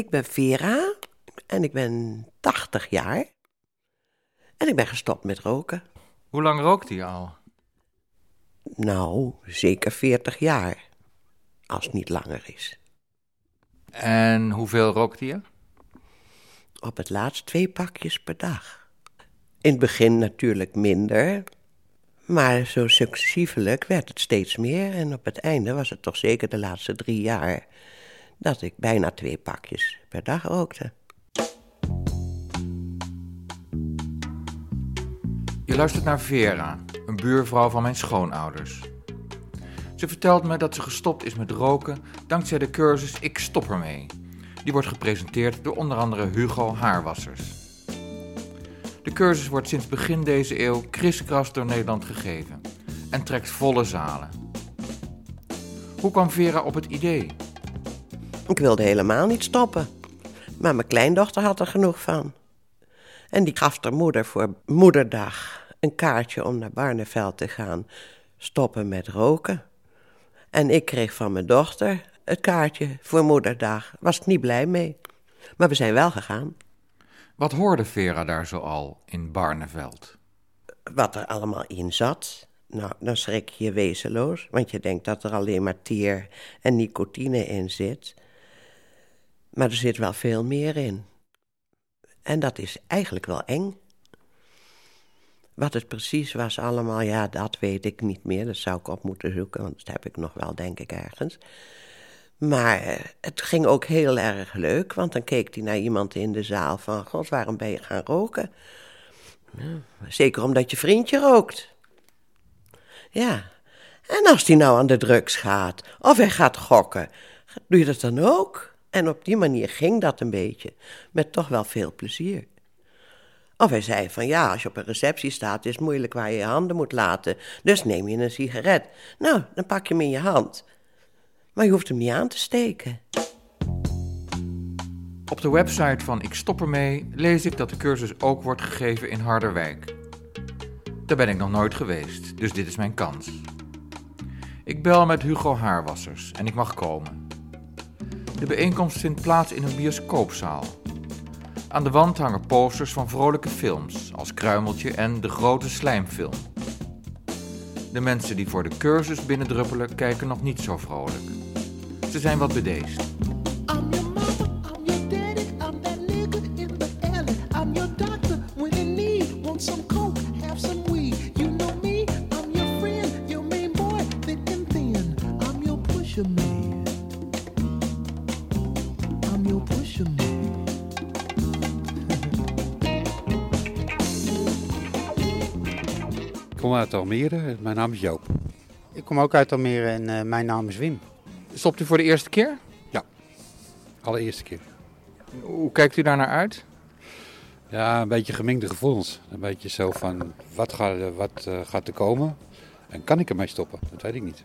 Ik ben Vera en ik ben 80 jaar. En ik ben gestopt met roken. Hoe lang rookt hij al? Nou, zeker 40 jaar. Als het niet langer is. En hoeveel rookt hij? Op het laatst twee pakjes per dag. In het begin natuurlijk minder. Maar zo successievelijk werd het steeds meer. En op het einde was het toch zeker de laatste drie jaar... dat ik bijna twee pakjes per dag rookte. Je luistert naar Vera, een buurvrouw van mijn schoonouders. Ze vertelt me dat ze gestopt is met roken dankzij de cursus Ik stop ermee. Die wordt gepresenteerd door onder andere Hugo Haarwassers. De cursus wordt sinds begin deze eeuw kriskras door Nederland gegeven en trekt volle zalen. Hoe kwam Vera op het idee? Ik wilde helemaal niet stoppen. Maar mijn kleindochter had er genoeg van. En die gaf haar moeder voor moederdag een kaartje om naar Barneveld te gaan stoppen met roken. En ik kreeg van mijn dochter het kaartje voor moederdag. Was ik niet blij mee. Maar we zijn wel gegaan. Wat hoorde Vera daar zo al in Barneveld? Wat er allemaal in zat. Nou, dan schrik je je wezenloos. Want je denkt dat er alleen maar teer en nicotine in zit. Maar er zit wel veel meer in. En dat is eigenlijk wel eng. Wat het precies was allemaal, ja, dat weet ik niet meer. Dat zou ik op moeten zoeken, want dat heb ik nog wel, denk ik, ergens. Maar eh, het ging ook heel erg leuk, want dan keek hij naar iemand in de zaal van... God, waarom ben je gaan roken? Zeker omdat je vriendje rookt. Ja, en als hij nou aan de drugs gaat, of hij gaat gokken, doe je dat dan ook? En op die manier ging dat een beetje, met toch wel veel plezier. Of hij zei van ja, als je op een receptie staat, is het moeilijk waar je je handen moet laten. Dus neem je een sigaret. Nou, dan pak je hem in je hand. Maar je hoeft hem niet aan te steken. Op de website van Ik Stop Ermee lees ik dat de cursus ook wordt gegeven in Harderwijk. Daar ben ik nog nooit geweest, dus dit is mijn kans. Ik bel met Hugo Haarwassers en ik mag komen. De bijeenkomst vindt plaats in een bioscoopzaal. Aan de wand hangen posters van vrolijke films, als Kruimeltje en De Grote Slijmfilm. De mensen die voor de cursus binnendruppelen kijken nog niet zo vrolijk. Ze zijn wat bedeesd. Kom uit Almere, mijn naam is Joop. Ik kom ook uit Almere en eh, mijn naam is Wim. Stopt u voor de eerste keer? Allereerste keer. Hoe kijkt u daar naar uit? Ja, een beetje gemengde gevoelens. Een beetje zo van, wat, gaat, er- wat eh, gaat er komen? En kan ik ermee stoppen? Dat weet ik niet.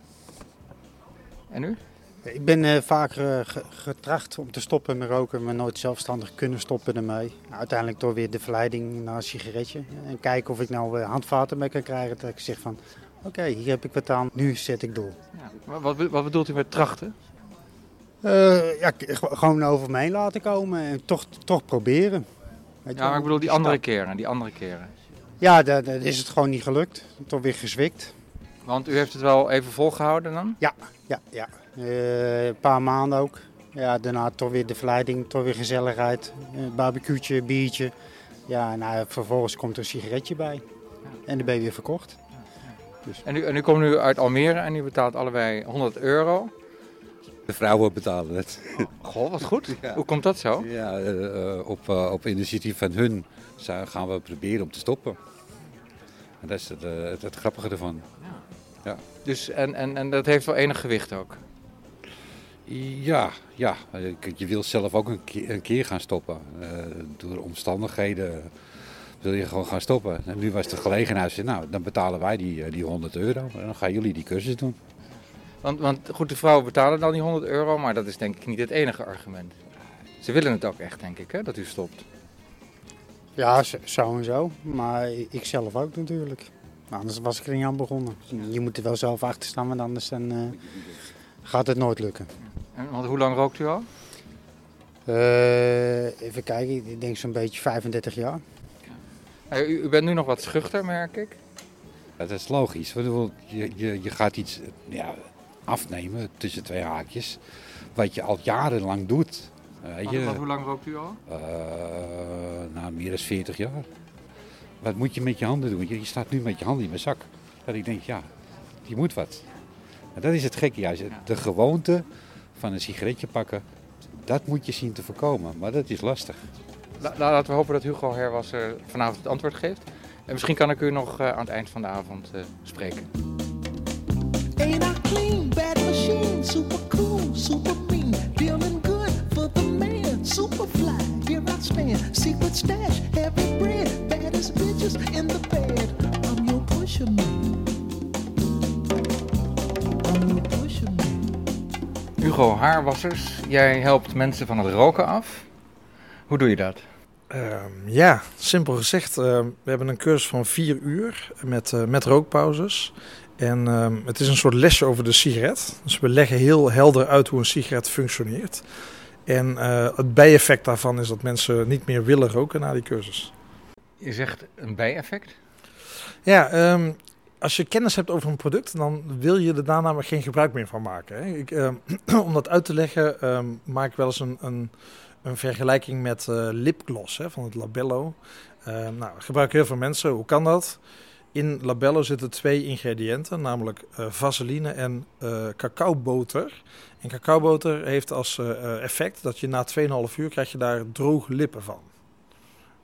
En u? Ik ben eh, vaker eh, ge- getracht om te stoppen met roken, maar nooit zelfstandig kunnen stoppen ermee. Uiteindelijk door weer de verleiding naar een sigaretje. En kijken of ik nou eh, handvaten mee kan krijgen. Dat ik zeg van, oké, hier heb ik wat aan, nu zet ik door. Wat, wat, wat bedoelt u met trachten? Ja, gewoon over me heen laten komen en toch, toch proberen. Weet Ja, maar wel, ik bedoel die andere keren, die andere keren. Ja, daar is het gewoon niet gelukt. Toch weer gezwikt. Want u heeft het wel even volgehouden dan? Ja, ja. Eh, een paar maanden ook. Ja, daarna toch weer de verleiding, toch weer gezelligheid. Een barbecueetje, biertje. Ja, nou, vervolgens komt er een sigaretje bij. En dan ben je weer verkocht. En u, en u komt nu uit Almere en u betaalt allebei 100 euro. De vrouwen betalen het. Goh, wat goed. Ja. Hoe komt dat zo? Ja, eh, eh, op, eh, op initiatief van hun gaan we proberen om te stoppen. En dat is het, eh, het, het grappige ervan. Dus, en, en, en dat heeft wel enig gewicht ook. Ja, ja. Je- Je wil zelf ook een keer, een keer gaan stoppen. Eh, door omstandigheden wil je gewoon gaan stoppen. En nu was de gelegenheid, zei, nou, dan betalen wij die, eh, die 100 euro. En dan gaan jullie die cursus doen. Want, want goed, de vrouwen betalen dan die 100 euro, maar dat is denk ik niet het enige argument. Ze willen het ook echt, denk ik, hè, dat u stopt. Ja, zo- en zo. Maar ik zelf ook natuurlijk. Maar anders was ik er niet aan begonnen. Je moet er wel zelf achter staan, want anders dan, eh, gaat het nooit lukken. En, want hoe lang rookt u al? Eh, even kijken, ik denk zo'n beetje 35 jaar. Eh, U, u bent nu nog wat schuchter, merk ik. Dat is logisch. Je, je, je gaat iets eh, ja, afnemen tussen twee haakjes. Wat je al jarenlang doet. Weet Wat- je? wat- hoe lang rookt u al? Eh, nou, meer dan 40 jaar. Wat moet je met je handen doen? Je, je staat nu met je handen in mijn zak. Dat ik denk, ja, je moet wat. En dat is het gekke juist. De gewoonte van een sigaretje pakken, dat moet je zien te voorkomen. Maar dat is lastig. La- la- laten we hopen dat Hugo Herwasser vanavond het antwoord geeft. En misschien kan ik u nog eh, aan het eind van de avond eh, spreken. Ain't Hugo Haarwassers, jij helpt mensen van het roken af. Hoe doe je dat? Ehm, ja, simpel gezegd. ehm, we hebben een cursus van vier uur met, eh, met rookpauzes. En ehm, het is een soort lesje over de sigaret. Dus we leggen heel helder uit hoe een sigaret functioneert. En eh, het bijeffect daarvan is dat mensen niet meer willen roken na die cursus. Je zegt een bijeffect. Ja, ehm, als je kennis hebt over een product, dan wil je er daarna geen gebruik meer van maken. Hè. Ik, ehm, om dat uit te leggen, ehm, maak ik wel eens een, een, een vergelijking met eh, lipgloss hè, van het Labello. Ehm nou, gebruiken heel veel mensen. Hoe kan dat? In Labello zitten twee ingrediënten, namelijk eh, vaseline en eh cacaoboter. En cacaoboter heeft als effect dat je na 2,5 uur krijg je daar droge lippen van.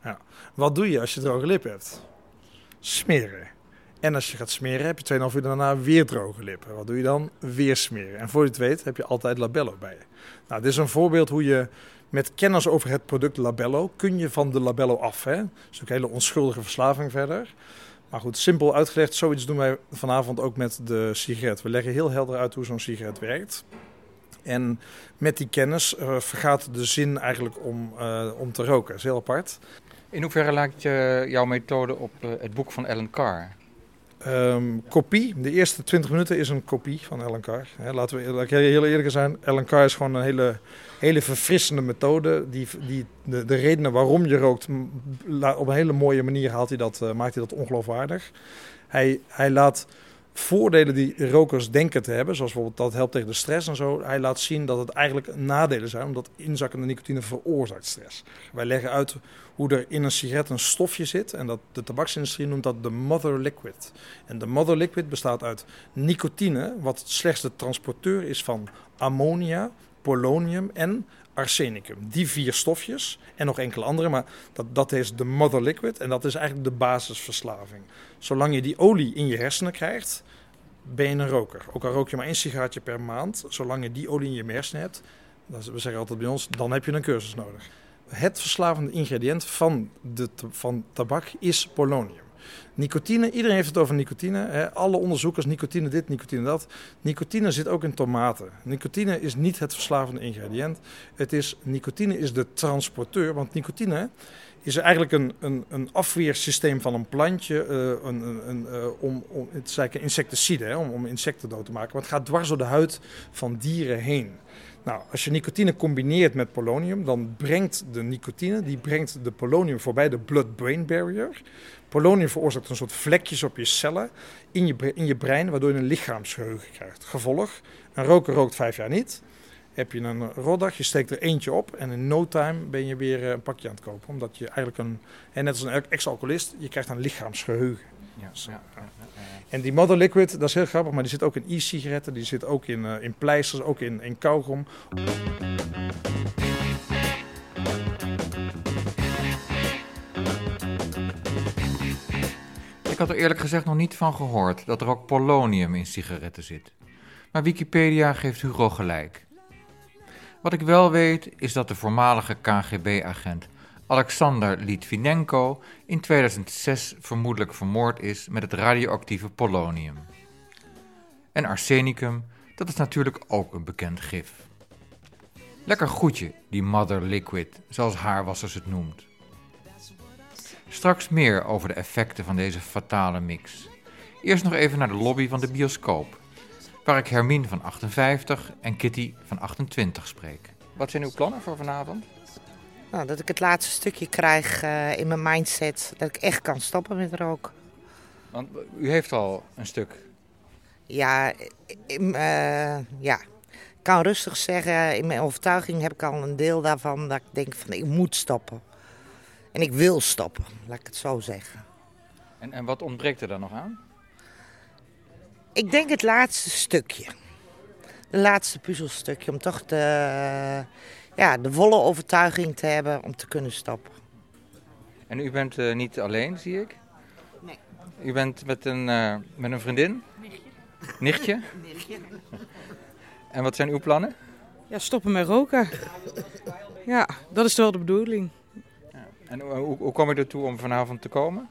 Ja. Wat doe je als je droge lippen hebt? Smeren. En als je gaat smeren, heb je 2,5 uur daarna weer droge lippen. Wat doe je dan? Weer smeren. En voor je het weet, heb je altijd Labello bij je. Nou, dit is een voorbeeld hoe je met kennis over het product Labello, kun je van de Labello af. Hè? Dat is ook een hele onschuldige verslaving verder. Maar goed, simpel uitgelegd, zoiets doen wij vanavond ook met de sigaret. We leggen heel helder uit hoe zo'n sigaret werkt. En met die kennis eh, vergaat de zin eigenlijk om, eh, om te roken. Dat is heel apart. In hoeverre lijkt je jouw methode op eh, het boek van Ellen Carr? Ehm, kopie. De eerste 20 minuten is een kopie van Ellen laten we heel eerlijk zijn. Ellen is gewoon een hele, hele verfrissende methode. Die, die, de, de redenen waarom je rookt, op een hele mooie manier haalt hij dat, eh, maakt hij dat ongeloofwaardig. Hij, hij laat voordelen die rokers denken te hebben, zoals bijvoorbeeld dat helpt tegen de stress en zo. Hij laat zien dat het eigenlijk nadelen zijn, omdat inzakkende nicotine veroorzaakt stress. Wij leggen uit hoe er in een sigaret een stofje zit. En dat de tabaksindustrie noemt dat de mother liquid. En de mother liquid bestaat uit nicotine, wat slechts de transporteur is van ammonia, polonium en arsenicum. Die vier stofjes en nog enkele andere, maar dat, dat is de mother liquid en dat is eigenlijk de basisverslaving. Zolang je die olie in je hersenen krijgt, ben je een roker. Ook al rook je maar één sigaretje per maand, zolang je die olie in je hersenen hebt, we zeggen altijd bij ons, dan heb je een cursus nodig. Het verslavende ingrediënt van, de, van tabak is polonium. Nicotine, iedereen heeft het over nicotine. Hè. Alle onderzoekers, nicotine dit, nicotine dat. Nicotine zit ook in tomaten. Nicotine is niet het verslavende ingrediënt. Het is, nicotine is de transporteur, want nicotine is eigenlijk een, een, een afweersysteem van een plantje. eh, een, een, eh, om, om, het is eigenlijk een insecticide, hè, om, om insecten dood te maken. Maar het gaat dwars door de huid van dieren heen. Nou, als je nicotine combineert met polonium, dan brengt de nicotine, die brengt de polonium voorbij de blood-brain barrier. Polonium veroorzaakt een soort vlekjes op je cellen in je, in je brein, waardoor je een lichaamsgeheugen krijgt. Gevolg, een roker rookt vijf jaar niet. Heb je een roddag, je steekt er eentje op en in no time ben je weer eh, een pakje aan het kopen. Omdat je eigenlijk een, en net als een ex-alcoholist, je krijgt een lichaamsgeheugen. Ja, ja, ja, ja. En die Mother Liquid, dat is heel grappig, maar die zit ook in e-sigaretten, die zit ook in, eh, in pleisters, ook in, in kauwgom. Ik had er eerlijk gezegd nog niet van gehoord dat er ook polonium in sigaretten zit. Maar Wikipedia geeft Hugo gelijk. Wat ik wel weet is dat de voormalige KGB-agent Alexander Litvinenko in 2006 vermoedelijk vermoord is met het radioactieve polonium. En arsenicum, dat is natuurlijk ook een bekend gif. Lekker goedje, die mother liquid, zoals haarwassers het noemt. Straks meer over de effecten van deze fatale mix. Eerst nog even naar de lobby van de bioscoop, waar ik Hermine van 58 en Kitty van 28 spreek. Wat zijn uw plannen voor vanavond? Nou, dat ik het laatste stukje krijg eh, in mijn mindset. Dat ik echt kan stoppen met roken. Want u heeft al een stuk. Ja, in, eh, ja, ik kan rustig zeggen, in mijn overtuiging heb ik al een deel daarvan dat ik denk van ik moet stoppen. En ik wil stoppen, laat ik het zo zeggen. En, en wat ontbreekt er dan nog aan? Ik denk het laatste stukje. De laatste puzzelstukje om toch de, ja, de volle overtuiging te hebben om te kunnen stoppen. En u bent eh, niet alleen, zie ik? Nee. U bent met een, eh, met een vriendin? Nichtje. Nichtje? En wat zijn uw plannen? Ja, stoppen met roken. Ja, dat is wel de bedoeling. En hoe, hoe, hoe kom je ertoe om vanavond te komen?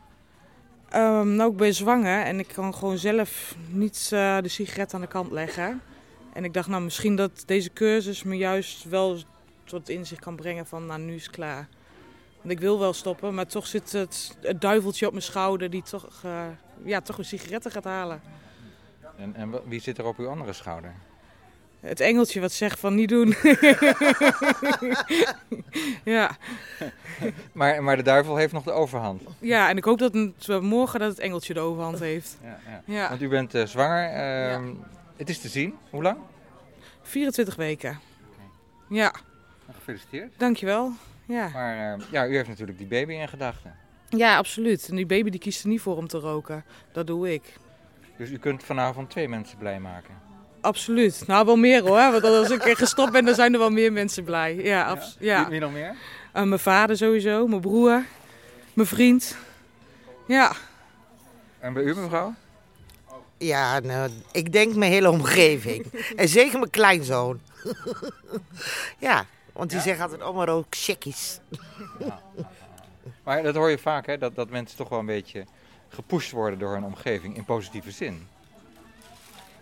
Ehm, nou, ik ben zwanger en ik kan gewoon zelf niet eh, de sigaret aan de kant leggen. En ik dacht, nou, misschien dat deze cursus me juist wel tot inzicht kan brengen van, nou, nu is het klaar. Want ik wil wel stoppen, maar toch zit het, het duiveltje op mijn schouder die toch, eh, ja, toch een sigaretten gaat halen. En, en wie zit er op uw andere schouder? Het engeltje wat zegt van niet doen. ja. Maar, maar de duivel heeft nog de overhand. ja, en ik hoop dat het, morgen dat het engeltje de overhand heeft. Ja, ja. Ja, Want u bent eh, zwanger. ehm, Het is te zien. Hoe lang? 24 weken. Ja, Gefeliciteerd. dankjewel. Ja. Maar eh, ja, u heeft natuurlijk die baby in gedachten. ja, absoluut. En die baby die kiest er niet voor om te roken. Dat doe ik. Dus u kunt vanavond twee mensen blij maken. Absoluut. Nou, wel meer hoor. Want als ik er gestopt ben, dan zijn er wel meer mensen blij. Ja, abs- ja. Wie, wie nog meer? Eh, mijn vader sowieso, mijn broer, mijn vriend. Ja, En bij u mevrouw? Ja, nou, ik denk mijn hele omgeving. en zeker mijn kleinzoon. ja, want die zegt altijd, oh maar ook chickies. Maar dat hoor je vaak, hè? Dat, dat mensen toch wel een beetje gepusht worden door hun omgeving in positieve zin.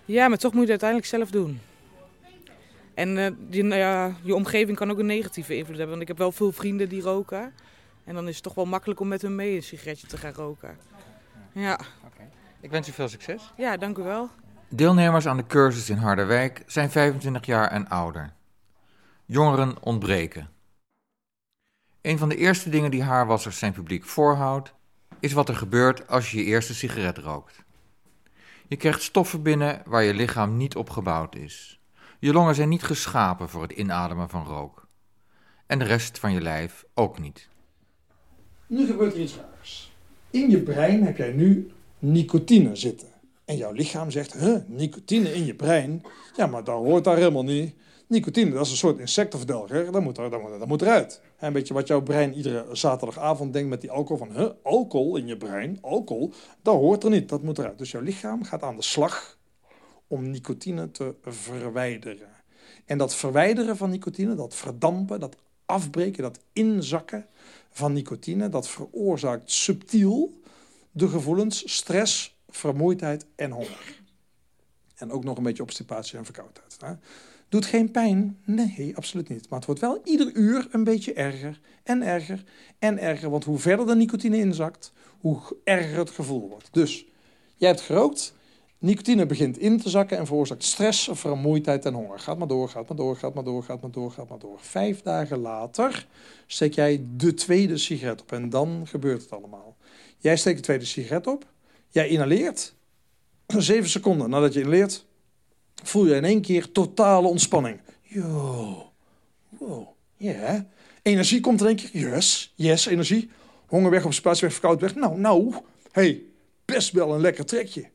ja maar toch moet je het uiteindelijk zelf doen. En eh, je, nou ja, je omgeving kan ook een negatieve invloed hebben. Want ik heb wel veel vrienden die roken. En dan is het toch wel makkelijk om met hun mee een sigaretje te gaan roken. Ja, Ik wens u veel succes. ja dank u wel. Deelnemers aan de cursus in Harderwijk zijn 25 jaar en ouder. Jongeren ontbreken. Een van de eerste dingen die haarwassers zijn publiek voorhoudt, is wat er gebeurt als je je eerste sigaret rookt. Je krijgt stoffen binnen waar je lichaam niet op gebouwd is. Je longen zijn niet geschapen voor het inademen van rook. En de rest van je lijf ook niet. Nu gebeurt er iets raars. In je brein heb jij nu nicotine zitten. En jouw lichaam zegt, huh, nicotine in je brein? Ja, maar dat hoort daar helemaal niet. Nicotine, dat is een soort insectenverdelger. Dat moet, er, dat, moet, dat moet eruit. En weet je wat jouw brein iedere zaterdagavond denkt met die alcohol? Van, huh, alcohol in je brein? Alcohol? Dat hoort er niet. Dat moet eruit. Dus jouw lichaam gaat aan de slag om nicotine te verwijderen. En dat verwijderen van nicotine, dat verdampen, dat afbreken, dat inzakken van nicotine, dat veroorzaakt subtiel de gevoelens stress, vermoeidheid en honger. En ook nog een beetje obstipatie en verkoudheid. Hè? Doet geen pijn? Nee, absoluut niet. Maar het wordt wel ieder uur een beetje erger en erger en erger. Want hoe verder de nicotine inzakt, hoe erger het gevoel wordt. Dus, jij hebt gerookt, nicotine begint in te zakken en veroorzaakt stress, vermoeidheid en honger. Gaat maar door, gaat maar door, gaat maar door, gaat maar door, gaat maar door. Vijf dagen later steek jij de tweede sigaret op en dan gebeurt het allemaal. Jij steekt de tweede sigaret op, jij inhaleert. Zeven seconden nadat je inhaleert, voel je in één keer totale ontspanning. Yo, wow, ja. Energie komt in één keer. Yes, yes, energie. Honger weg, obstipatie weg, verkoud weg. Nou, nou, hey, best wel een lekker trekje.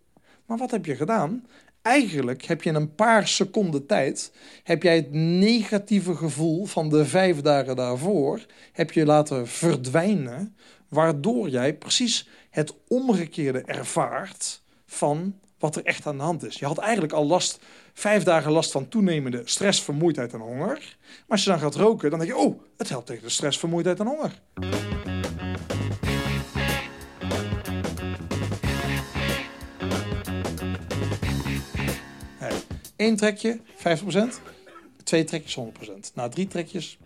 Maar wat heb je gedaan? Eigenlijk heb je in een paar seconden tijd... heb jij het negatieve gevoel van de vijf dagen daarvoor... heb je laten verdwijnen... waardoor jij precies het omgekeerde ervaart... van wat er echt aan de hand is. Je had eigenlijk al last, vijf dagen last van toenemende stress, vermoeidheid en honger. Maar als je dan gaat roken, dan denk je... oh, het helpt tegen de stress, vermoeidheid en honger. Eén trekje, 50%. Twee trekjes, 100%. Na drie trekjes,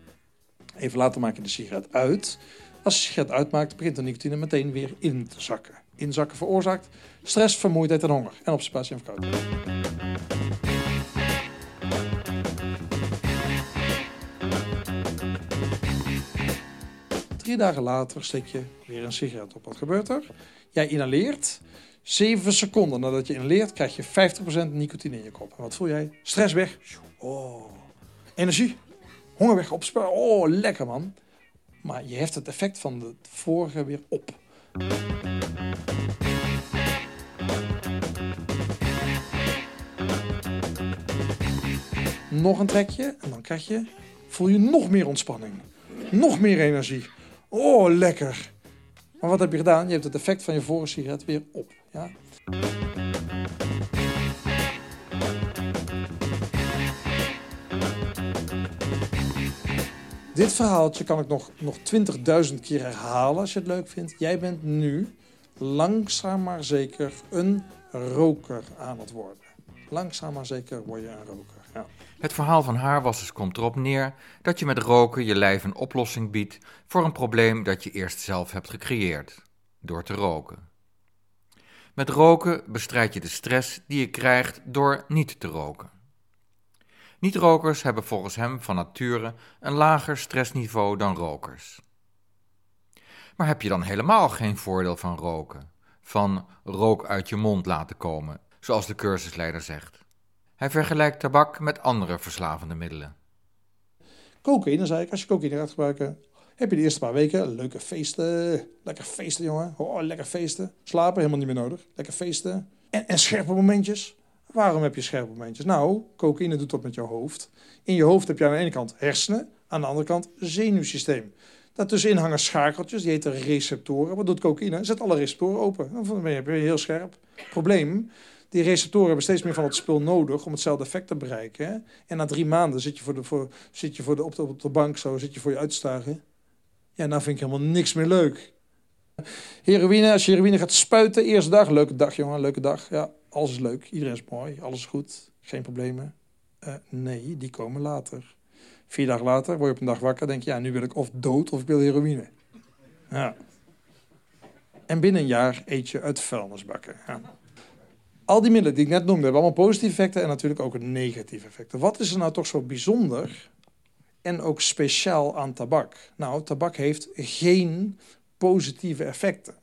even later maak je de sigaret uit. Als je de sigaret uitmaakt, begint de nicotine meteen weer in te zakken. Inzakken veroorzaakt stress, vermoeidheid en honger. En obstipatie en verkoudheid. Drie dagen later steek je weer een sigaret op. Wat gebeurt er? Jij inhaleert. 7 seconden nadat je inhaleert, krijg je 50% nicotine in je kop. En wat voel jij? Stress weg. Oh. Energie. Honger weg. Opsparen. Oh, lekker man. Maar je hebt het effect van de vorige weer op. Nog een trekje en dan krijg je, voel je nog meer ontspanning. Nog meer energie. Oh, lekker. Maar wat heb je gedaan? Je hebt het effect van je vorige sigaret weer op. Ja? Dit verhaaltje kan ik nog, nog 20.000 keer herhalen als je het leuk vindt. Jij bent nu langzaam maar zeker een roker aan het worden. Langzaam maar zeker word je een roker. Het verhaal van haarwassers komt erop neer dat je met roken je lijf een oplossing biedt voor een probleem dat je eerst zelf hebt gecreëerd, door te roken. Met roken bestrijd je de stress die je krijgt door niet te roken. Niet-rokers hebben volgens hem van nature een lager stressniveau dan rokers. Maar heb je dan helemaal geen voordeel van roken? Van rook uit je mond laten komen, zoals de cursusleider zegt. Hij vergelijkt tabak met andere verslavende middelen. Cocaïne, zei ik, als je cocaïne gaat gebruiken, heb je de eerste paar weken leuke feesten. Lekker feesten, jongen. Oh, lekker feesten. Slapen helemaal niet meer nodig. Lekker feesten. En, en scherpe momentjes. Waarom heb je scherpe momentjes? Nou, cocaïne doet dat met je hoofd. In je hoofd heb je aan de ene kant hersenen, aan de andere kant zenuwsysteem. Daartussenin hangen schakeltjes, die heten receptoren. Wat doet cocaïne? Zet alle receptoren open. Dan ben je heel scherp. Probleem, die receptoren hebben steeds meer van het spul nodig om hetzelfde effect te bereiken. En na drie maanden zit je, voor de, voor, zit je voor de, op, de, op de bank zo, zit je voor je uit te staren. Ja, nou vind ik helemaal niks meer leuk. Heroïne, als je heroïne gaat spuiten, eerste dag, leuke dag jongen, leuke dag. Ja, alles is leuk, iedereen is mooi, alles is goed, geen problemen. Uh, nee, die komen later. Vier dagen later word je op een dag wakker, denk je, ja, nu wil ik of dood of ik wil heroïne. Ja. En binnen een jaar eet je uit vuilnisbakken. Ja. Al die middelen die ik net noemde, hebben allemaal positieve effecten en natuurlijk ook negatieve effecten. Wat is er nou toch zo bijzonder en ook speciaal aan tabak? Nou, tabak heeft geen positieve effecten.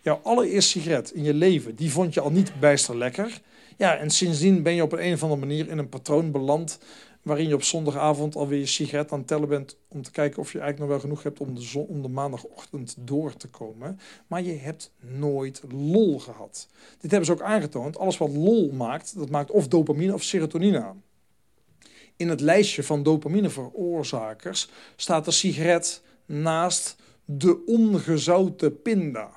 Jouw allereerste sigaret in je leven, die vond je al niet bijster lekker. Ja, en sindsdien ben je op een, een of andere manier in een patroon beland waarin je op zondagavond alweer je sigaret aan het tellen bent om te kijken of je eigenlijk nog wel genoeg hebt om de, zon, om de maandagochtend door te komen. Maar je hebt nooit lol gehad. Dit hebben ze ook aangetoond. Alles wat lol maakt, dat maakt of dopamine of serotonine aan. In het lijstje van dopamineveroorzakers staat de sigaret naast de ongezouten pinda.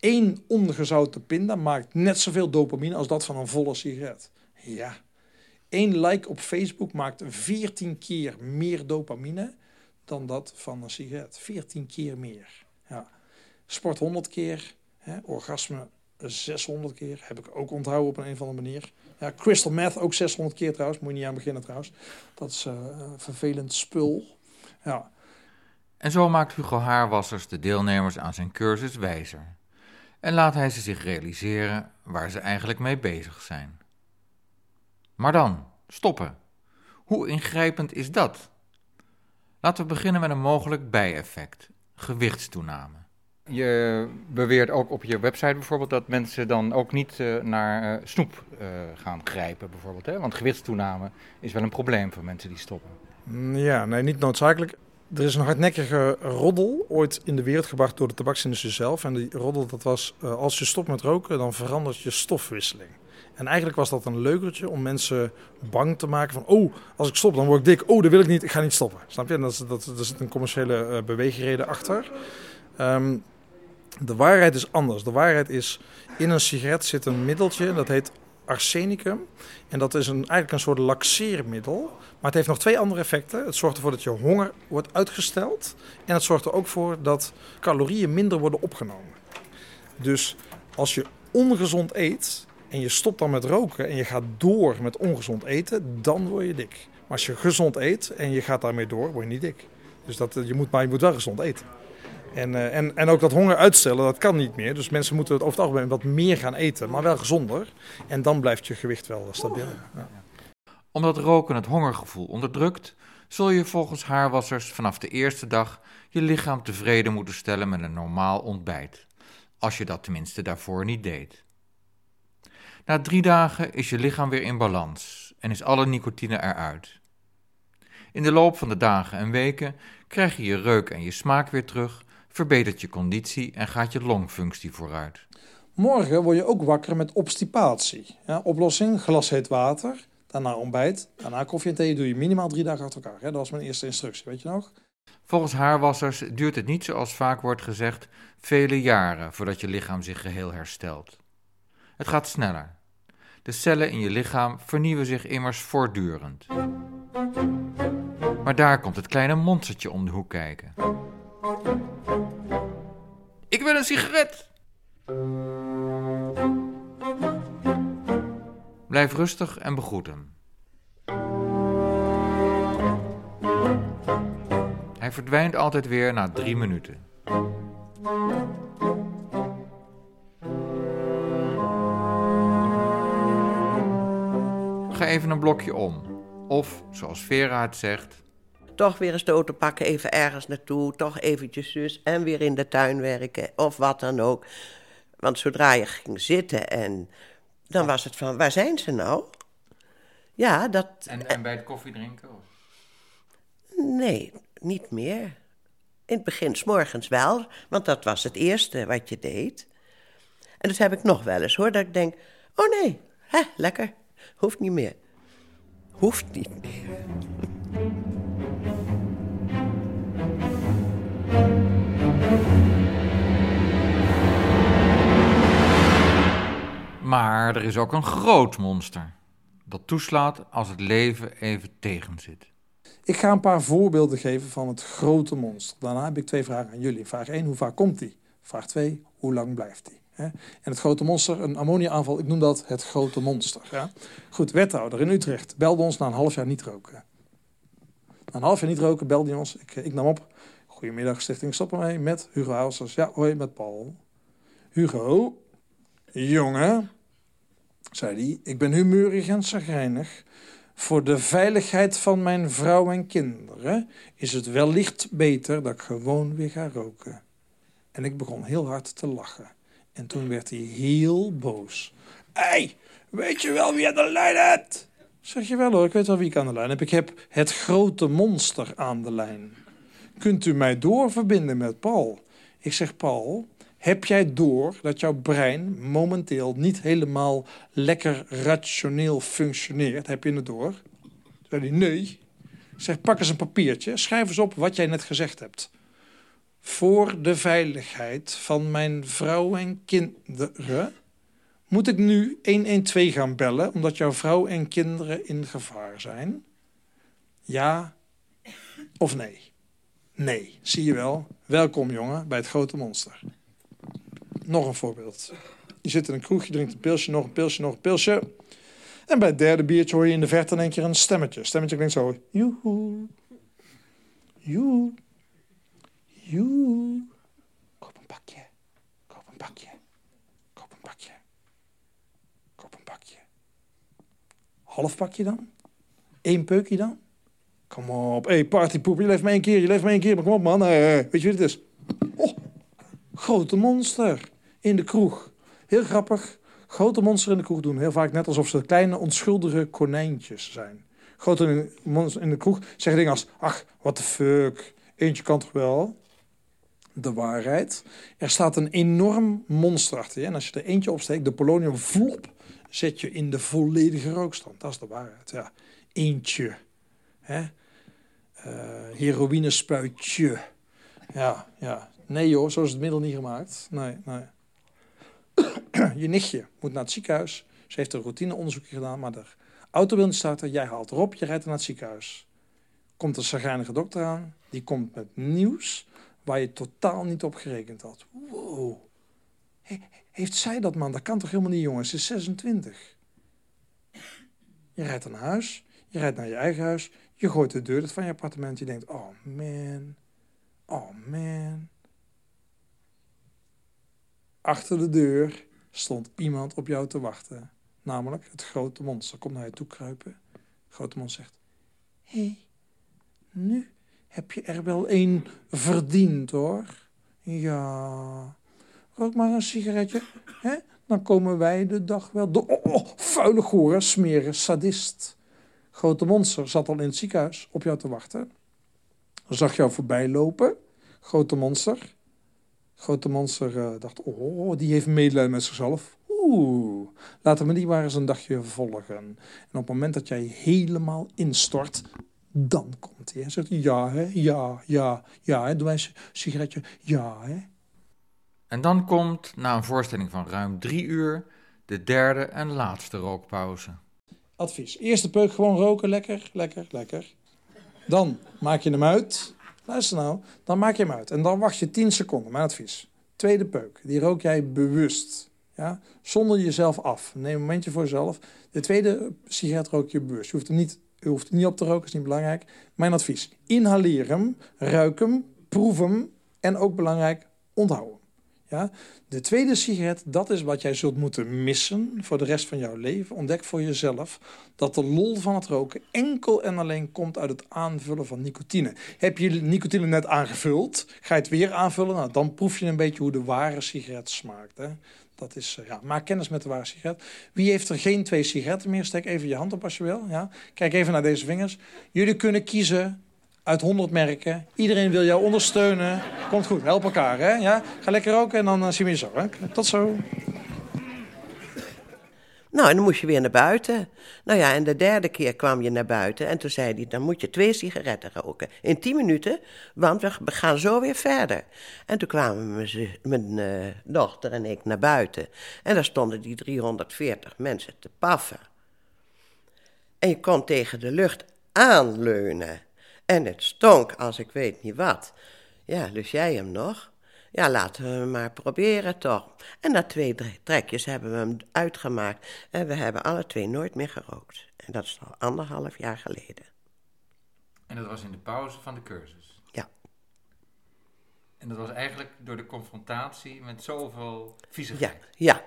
Eén ongezouten pinda maakt net zoveel dopamine als dat van een volle sigaret. Ja, Eén like op Facebook maakt 14 keer meer dopamine dan dat van een sigaret. 14 keer meer. Ja. Sport 100 keer, hè, orgasme 600 keer. Heb ik ook onthouden op een, of andere manier. Ja, crystal meth ook 600 keer trouwens. Moet je niet aan beginnen trouwens. Dat is uh, vervelend spul. Ja. En zo maakt Hugo Haarwassers de deelnemers aan zijn cursus wijzer. En laat hij ze zich realiseren waar ze eigenlijk mee bezig zijn. Maar dan, stoppen. Hoe ingrijpend is dat? Laten we beginnen met een mogelijk bijeffect: gewichtstoename. Je beweert ook op je website bijvoorbeeld dat mensen dan ook niet uh, naar uh, snoep uh, gaan grijpen, bijvoorbeeld. Hè? Want gewichtstoename is wel een probleem voor mensen die stoppen. Ja, nee, niet noodzakelijk. Er is een hardnekkige roddel ooit in de wereld gebracht door de tabaksindustrie zelf. En die roddel dat was, als je stopt met roken, dan verandert je stofwisseling. En eigenlijk was dat een leukertje om mensen bang te maken van... oh, als ik stop dan word ik dik. Oh, dat wil ik niet. Ik ga niet stoppen. Snap je? Dat, dat, dat, er zit een commerciële uh, beweegreden achter. Um, de waarheid is anders. De waarheid is, in een sigaret zit een middeltje, dat heet arsenicum. En dat is een, eigenlijk een soort laxeermiddel. Maar het heeft nog twee andere effecten. Het zorgt ervoor dat je honger wordt uitgesteld. En het zorgt er ook voor dat calorieën minder worden opgenomen. Dus als je ongezond eet, en je stopt dan met roken en je gaat door met ongezond eten, dan word je dik. Maar als je gezond eet en je gaat daarmee door, word je niet dik. Dus dat, je moet, maar je moet wel gezond eten. En, uh, en, en ook dat honger uitstellen, dat kan niet meer. Dus mensen moeten het over het algemeen wat meer gaan eten, maar wel gezonder. En dan blijft je gewicht wel stabiel. Ja. Omdat roken het hongergevoel onderdrukt, zul je volgens haarwassers vanaf de eerste dag je lichaam tevreden moeten stellen met een normaal ontbijt, als je dat tenminste daarvoor niet deed. Na drie dagen is je lichaam weer in balans en is alle nicotine eruit. In de loop van de dagen en weken krijg je je reuk en je smaak weer terug, verbetert je conditie en gaat je longfunctie vooruit. Morgen word je ook wakker met obstipatie. Ja, oplossing, glas heet water, daarna ontbijt, daarna koffie en thee doe je minimaal drie dagen achter elkaar. Dat was mijn eerste instructie, weet je nog? Volgens haarwassers duurt het niet zoals vaak wordt gezegd vele jaren voordat je lichaam zich geheel herstelt. Het gaat sneller. De cellen in je lichaam vernieuwen zich immers voortdurend. Maar daar komt het kleine monstertje om de hoek kijken. Ik wil een sigaret! Blijf rustig en begroet hem. Hij verdwijnt altijd weer na drie minuten. Even een blokje om. Of, zoals Vera het zegt, Toch weer eens de auto pakken, even ergens naartoe. Toch eventjes zus en weer in de tuin werken. Of wat dan ook. Want zodra je ging zitten en... Dan was het van, waar zijn ze nou? Ja, dat... en, en bij het koffiedrinken? Of? Nee, niet meer. In het begin, s morgens wel, want dat was het eerste wat je deed. En dat heb ik nog wel eens hoor, dat ik denk: oh nee, hè, lekker, hoeft niet meer. Hoeft niet meer. Maar er is ook een groot monster. Dat toeslaat als het leven even tegenzit. Ik ga een paar voorbeelden geven van het grote monster. Daarna heb ik twee vragen aan jullie. Vraag 1, hoe vaak komt die? Vraag 2, hoe lang blijft die? En het grote monster, een ammonia-aanval, ik noem dat het grote monster. Ja? Goed, wethouder in Utrecht belde ons na een half jaar niet roken. Na een half jaar niet roken belde hij ons. Ik, ik nam op. Goedemiddag, Stichting Stop ermee met Hugo Houssers. Ja, hoi, met Paul. Hugo, jongen, zei hij, ik ben humeurig en zagrijnig. Voor de veiligheid van mijn vrouw en kinderen is het wellicht beter dat ik gewoon weer ga roken. En ik begon heel hard te lachen. En toen werd hij heel boos. Hé, weet je wel wie aan de lijn hebt? Zeg je wel hoor, ik weet wel wie ik aan de lijn heb. Ik heb het grote monster aan de lijn. Kunt u mij doorverbinden met Paul? Ik zeg, Paul, heb jij door dat jouw brein momenteel niet helemaal lekker rationeel functioneert? Heb je het door? Zei hij, nee. Ik zeg, pak eens een papiertje, schrijf eens op wat jij net gezegd hebt. Voor de veiligheid van mijn vrouw en kinderen moet ik nu 112 gaan bellen omdat jouw vrouw en kinderen in gevaar zijn? Ja of nee? Nee, zie je wel. Welkom jongen bij het grote monster. Nog een voorbeeld. Je zit in een kroeg, je drinkt een pilsje, nog een pilsje, nog een pilsje. En bij het derde biertje hoor je in de verte in één keer een stemmetje. Stemmetje klinkt zo. Joehoe. Joe. Joe. Koop een pakje. Koop een pakje. Koop een pakje. Koop een pakje. Half pakje dan? Eén peukje dan? Kom op. Hé, hey, partypoep. Je leeft maar één keer. Je leeft maar één keer. Maar kom op, man. Eh, weet je wie het is? Oh, grote monster. In de kroeg. Heel grappig. Grote monster in de kroeg doen heel vaak net alsof ze kleine onschuldige konijntjes zijn. Grote monster in de kroeg zeggen dingen als... Ach, what the fuck. Eentje kan toch wel? De waarheid. Er staat een enorm monster achter je. En als je er eentje opsteekt, de polonium vlop... zet je in de volledige rookstand. Dat is de waarheid, ja. Eentje. Hè? Uh, heroïnespuitje. Ja, ja. Nee joh, zo is het middel niet gemaakt. Nee, nee. je nichtje moet naar het ziekenhuis. Ze heeft een routineonderzoekje gedaan, maar de auto wil niet starten. Jij haalt erop, je rijdt naar het ziekenhuis. Komt een zagrijnige dokter aan, die komt met nieuws waar je totaal niet op gerekend had. Wow. He, heeft zij dat man? Dat kan toch helemaal niet, jongens? Ze is 26. Je rijdt naar huis, je rijdt naar je eigen huis, je gooit de deur van je appartement. Je denkt, oh man, oh man. Achter de deur stond iemand op jou te wachten. Namelijk het grote monster. Komt naar je toe kruipen. Grote monster zegt, hé, hey, nu heb je er wel één verdiend hoor. Ja, rook maar een sigaretje, hè? Dan komen wij de dag wel. De, oh, oh, vuile gore, smeren, sadist. Grote monster zat al in het ziekenhuis op jou te wachten. Zag jou voorbij lopen, grote monster. Grote monster eh, dacht, oh, die heeft medelijden met zichzelf. Oeh, laten we die maar eens een dagje volgen. En op het moment dat jij helemaal instort, dan komt hij. Hij zegt, ja, hè, ja, ja, ja, hè. doe mij een sigaretje, ja, hè. En dan komt, na een voorstelling van ruim drie uur, de derde en laatste rookpauze. Advies. Eerste peuk gewoon roken, lekker, lekker, lekker. Dan maak je hem uit. Luister nou, dan maak je hem uit. En dan wacht je 10 seconden, mijn advies. Tweede peuk, die rook jij bewust. Ja? Zonder jezelf af. Neem een momentje voor jezelf. De tweede sigaret rook je bewust. Je hoeft, hem niet, je hoeft hem niet op te roken, is niet belangrijk. Mijn advies, inhaleer hem, ruik hem, proef hem en ook belangrijk, onthoud hem. Ja? De tweede sigaret, dat is wat jij zult moeten missen voor de rest van jouw leven. Ontdek voor jezelf dat de lol van het roken enkel en alleen komt uit het aanvullen van nicotine. Heb je nicotine net aangevuld, ga je het weer aanvullen, nou, dan proef je een beetje hoe de ware sigaret smaakt. Hè? Dat is, eh, ja, maak kennis met de ware sigaret. Wie heeft er geen twee sigaretten meer? Steek even je hand op als je wil. Ja? Kijk even naar deze vingers. Jullie kunnen kiezen uit 100 merken. Iedereen wil jou ondersteunen. Komt goed, help elkaar. Hè? Ja? Ga lekker roken en dan eh, zien we je zo. Hè? Tot zo. Nou, en dan moest je weer naar buiten. Nou ja, en de derde keer kwam je naar buiten. En toen zei hij, dan moet je twee sigaretten roken. In tien minuten, want we gaan zo weer verder. En toen kwamen mijn, eh, dochter en ik naar buiten. En daar stonden die 340 mensen te paffen. En je kon tegen de lucht aanleunen. En het stonk als ik weet niet wat. Ja, dus jij hem nog? Ja, laten we maar proberen toch. En na twee trekjes hebben we hem uitgemaakt. En we hebben alle twee nooit meer gerookt. En dat is al anderhalf jaar geleden. En dat was in de pauze van de cursus. Ja. En dat was eigenlijk door de confrontatie met zoveel Ja, viezigheid. ja.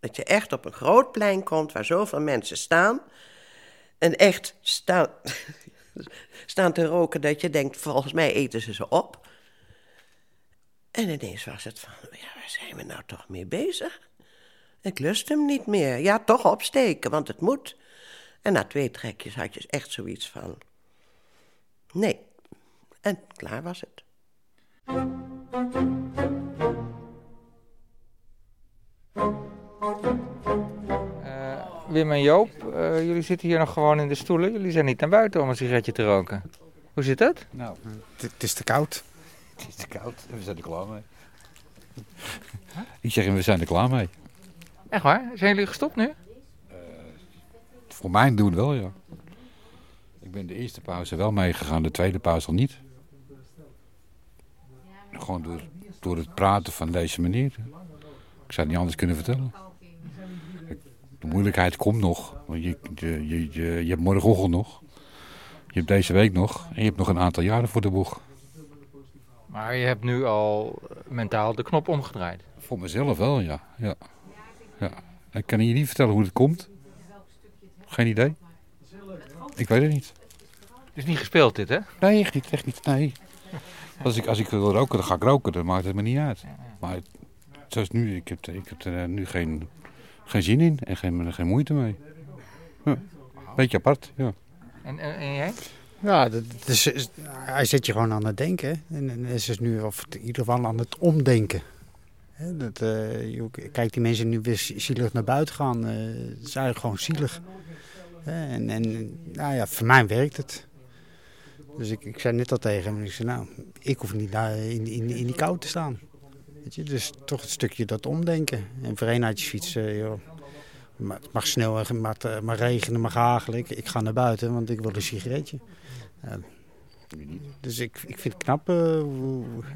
Dat je echt op een groot plein komt waar zoveel mensen staan. En echt staan, staan te roken dat je denkt, volgens mij eten ze ze op. En ineens was het van, ja, waar zijn we nou toch mee bezig? Ik lust hem niet meer. Ja, toch opsteken, want het moet. En na twee trekjes had je echt zoiets van, nee. En klaar was het. Eh, Wim en Joop, eh, jullie zitten hier nog gewoon in de stoelen. Jullie zijn niet naar buiten om een sigaretje te roken. Hoe zit dat? Nou, Het, het is te koud. het is te koud en we zijn er klaar mee. Ik zeg hem, we zijn er klaar mee. Echt waar? Zijn jullie gestopt nu? Voor mijn doen wel, ja. Ik ben de eerste pauze wel meegegaan, de tweede pauze al niet. Gewoon door, door het praten van deze manier. Ik zou het niet anders kunnen vertellen. De moeilijkheid komt nog. Want je, je, je, je, je hebt morgenochtend nog. Je hebt deze week nog. En je hebt nog een aantal jaren voor de boeg. Maar je hebt nu al eh, mentaal de knop omgedraaid. Voor mezelf wel, ja. ja. ja. Ik kan je niet vertellen hoe het komt. Geen idee. Ik weet het niet. Het is niet gespeeld dit, hè? Nee, echt niet, echt niet. Nee. Als ik, als ik wil roken, dan ga ik roken. Dan maakt het me niet uit. Maar zoals nu, ik heb, ik heb er nu geen, geen zin in en geen, geen moeite mee. Ja. Beetje apart, ja. En, en, en jij? Ja, dat, is, hij zet je gewoon aan het denken. En, en is dus nu of in ieder geval aan het omdenken. Dat, eh, je kijk, die mensen nu weer zielig naar buiten gaan. eh, Het is gewoon zielig. En, en nou ja, voor mij werkt het. Dus ik, ik zei net al tegen hem. Ik zei, nou, ik hoef niet daar in, in, in die kou te staan. Weet je, dus toch een stukje dat omdenken. En voor eenheidsfiets, eh, joh. Maar het mag sneeuwen, het mag, het mag regenen, het mag hagelen. Ik, ik ga naar buiten, want ik wil een sigaretje. Dus ik, ik vind het knap. eh,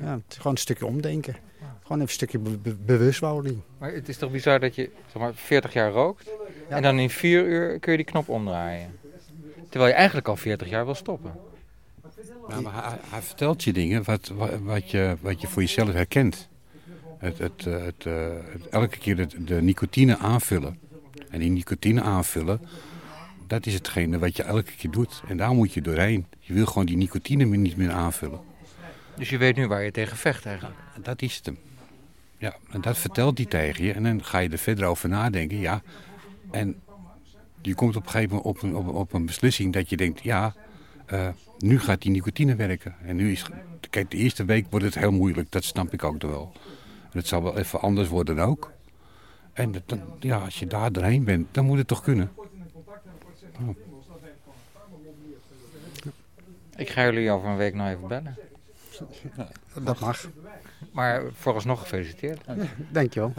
ja, het is gewoon een stukje omdenken. Gewoon even een stukje be- be- bewustwording. Maar het is toch bizar dat je zeg maar, 40 jaar rookt en dan in 4 uur kun je die knop omdraaien. Terwijl je eigenlijk al 40 jaar wil stoppen. Ja, maar hij, hij vertelt je dingen wat, wat, wat je, wat je voor jezelf herkent. Het, het, eh, het, eh, het elke keer de, de nicotine aanvullen. En die nicotine aanvullen dat is hetgene wat je elke keer doet. En daar moet je doorheen. Je wil gewoon die nicotine niet meer aanvullen. Dus je weet nu waar je tegen vecht eigenlijk. Dat is het hem. Ja, en dat vertelt hij tegen je. En dan ga je er verder over nadenken. Ja, en je komt op een gegeven moment op een, op, op een beslissing dat je denkt... ja, eh, nu gaat die nicotine werken. En nu is... Kijk, de eerste week wordt het heel moeilijk. Dat snap ik ook wel. En het zal wel even anders worden ook. En dat- dan, ja, als je daar doorheen bent, dan moet het toch kunnen. Ik ga jullie over een week nog even bellen. Dat mag. Maar vooralsnog gefeliciteerd. Dankjewel.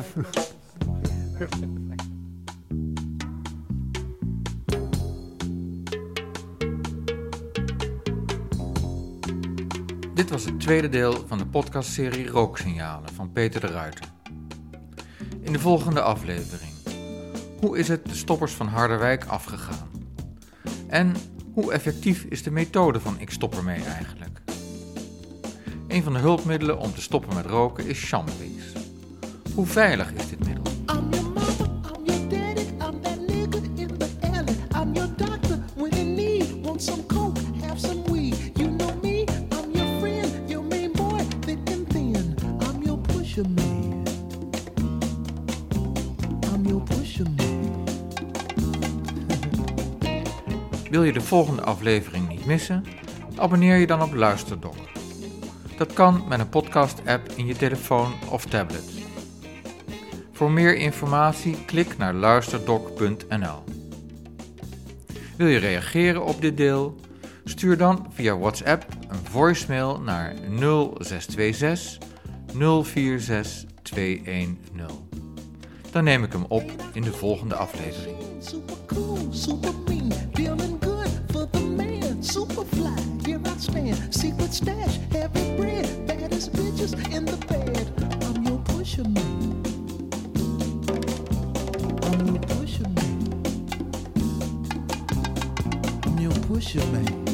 Dit was het tweede deel van de podcastserie Rooksignalen van Peter de Ruiter. In de volgende aflevering. Hoe is het de stoppers van Harderwijk afgegaan? En hoe effectief is de methode van Ik Stop Ermee eigenlijk? Een van de hulpmiddelen om te stoppen met roken is shampoos. Hoe veilig is dit middel? Wil je de volgende aflevering niet missen? Abonneer je dan op Luisterdoc. Dat kan met een podcast-app in je telefoon of tablet. Voor meer informatie klik naar luisterdoc.nl. Wil je reageren op dit deel? Stuur dan via WhatsApp een voicemail naar 0626 046 210. Dan neem ik hem op in de volgende aflevering. I'm your man.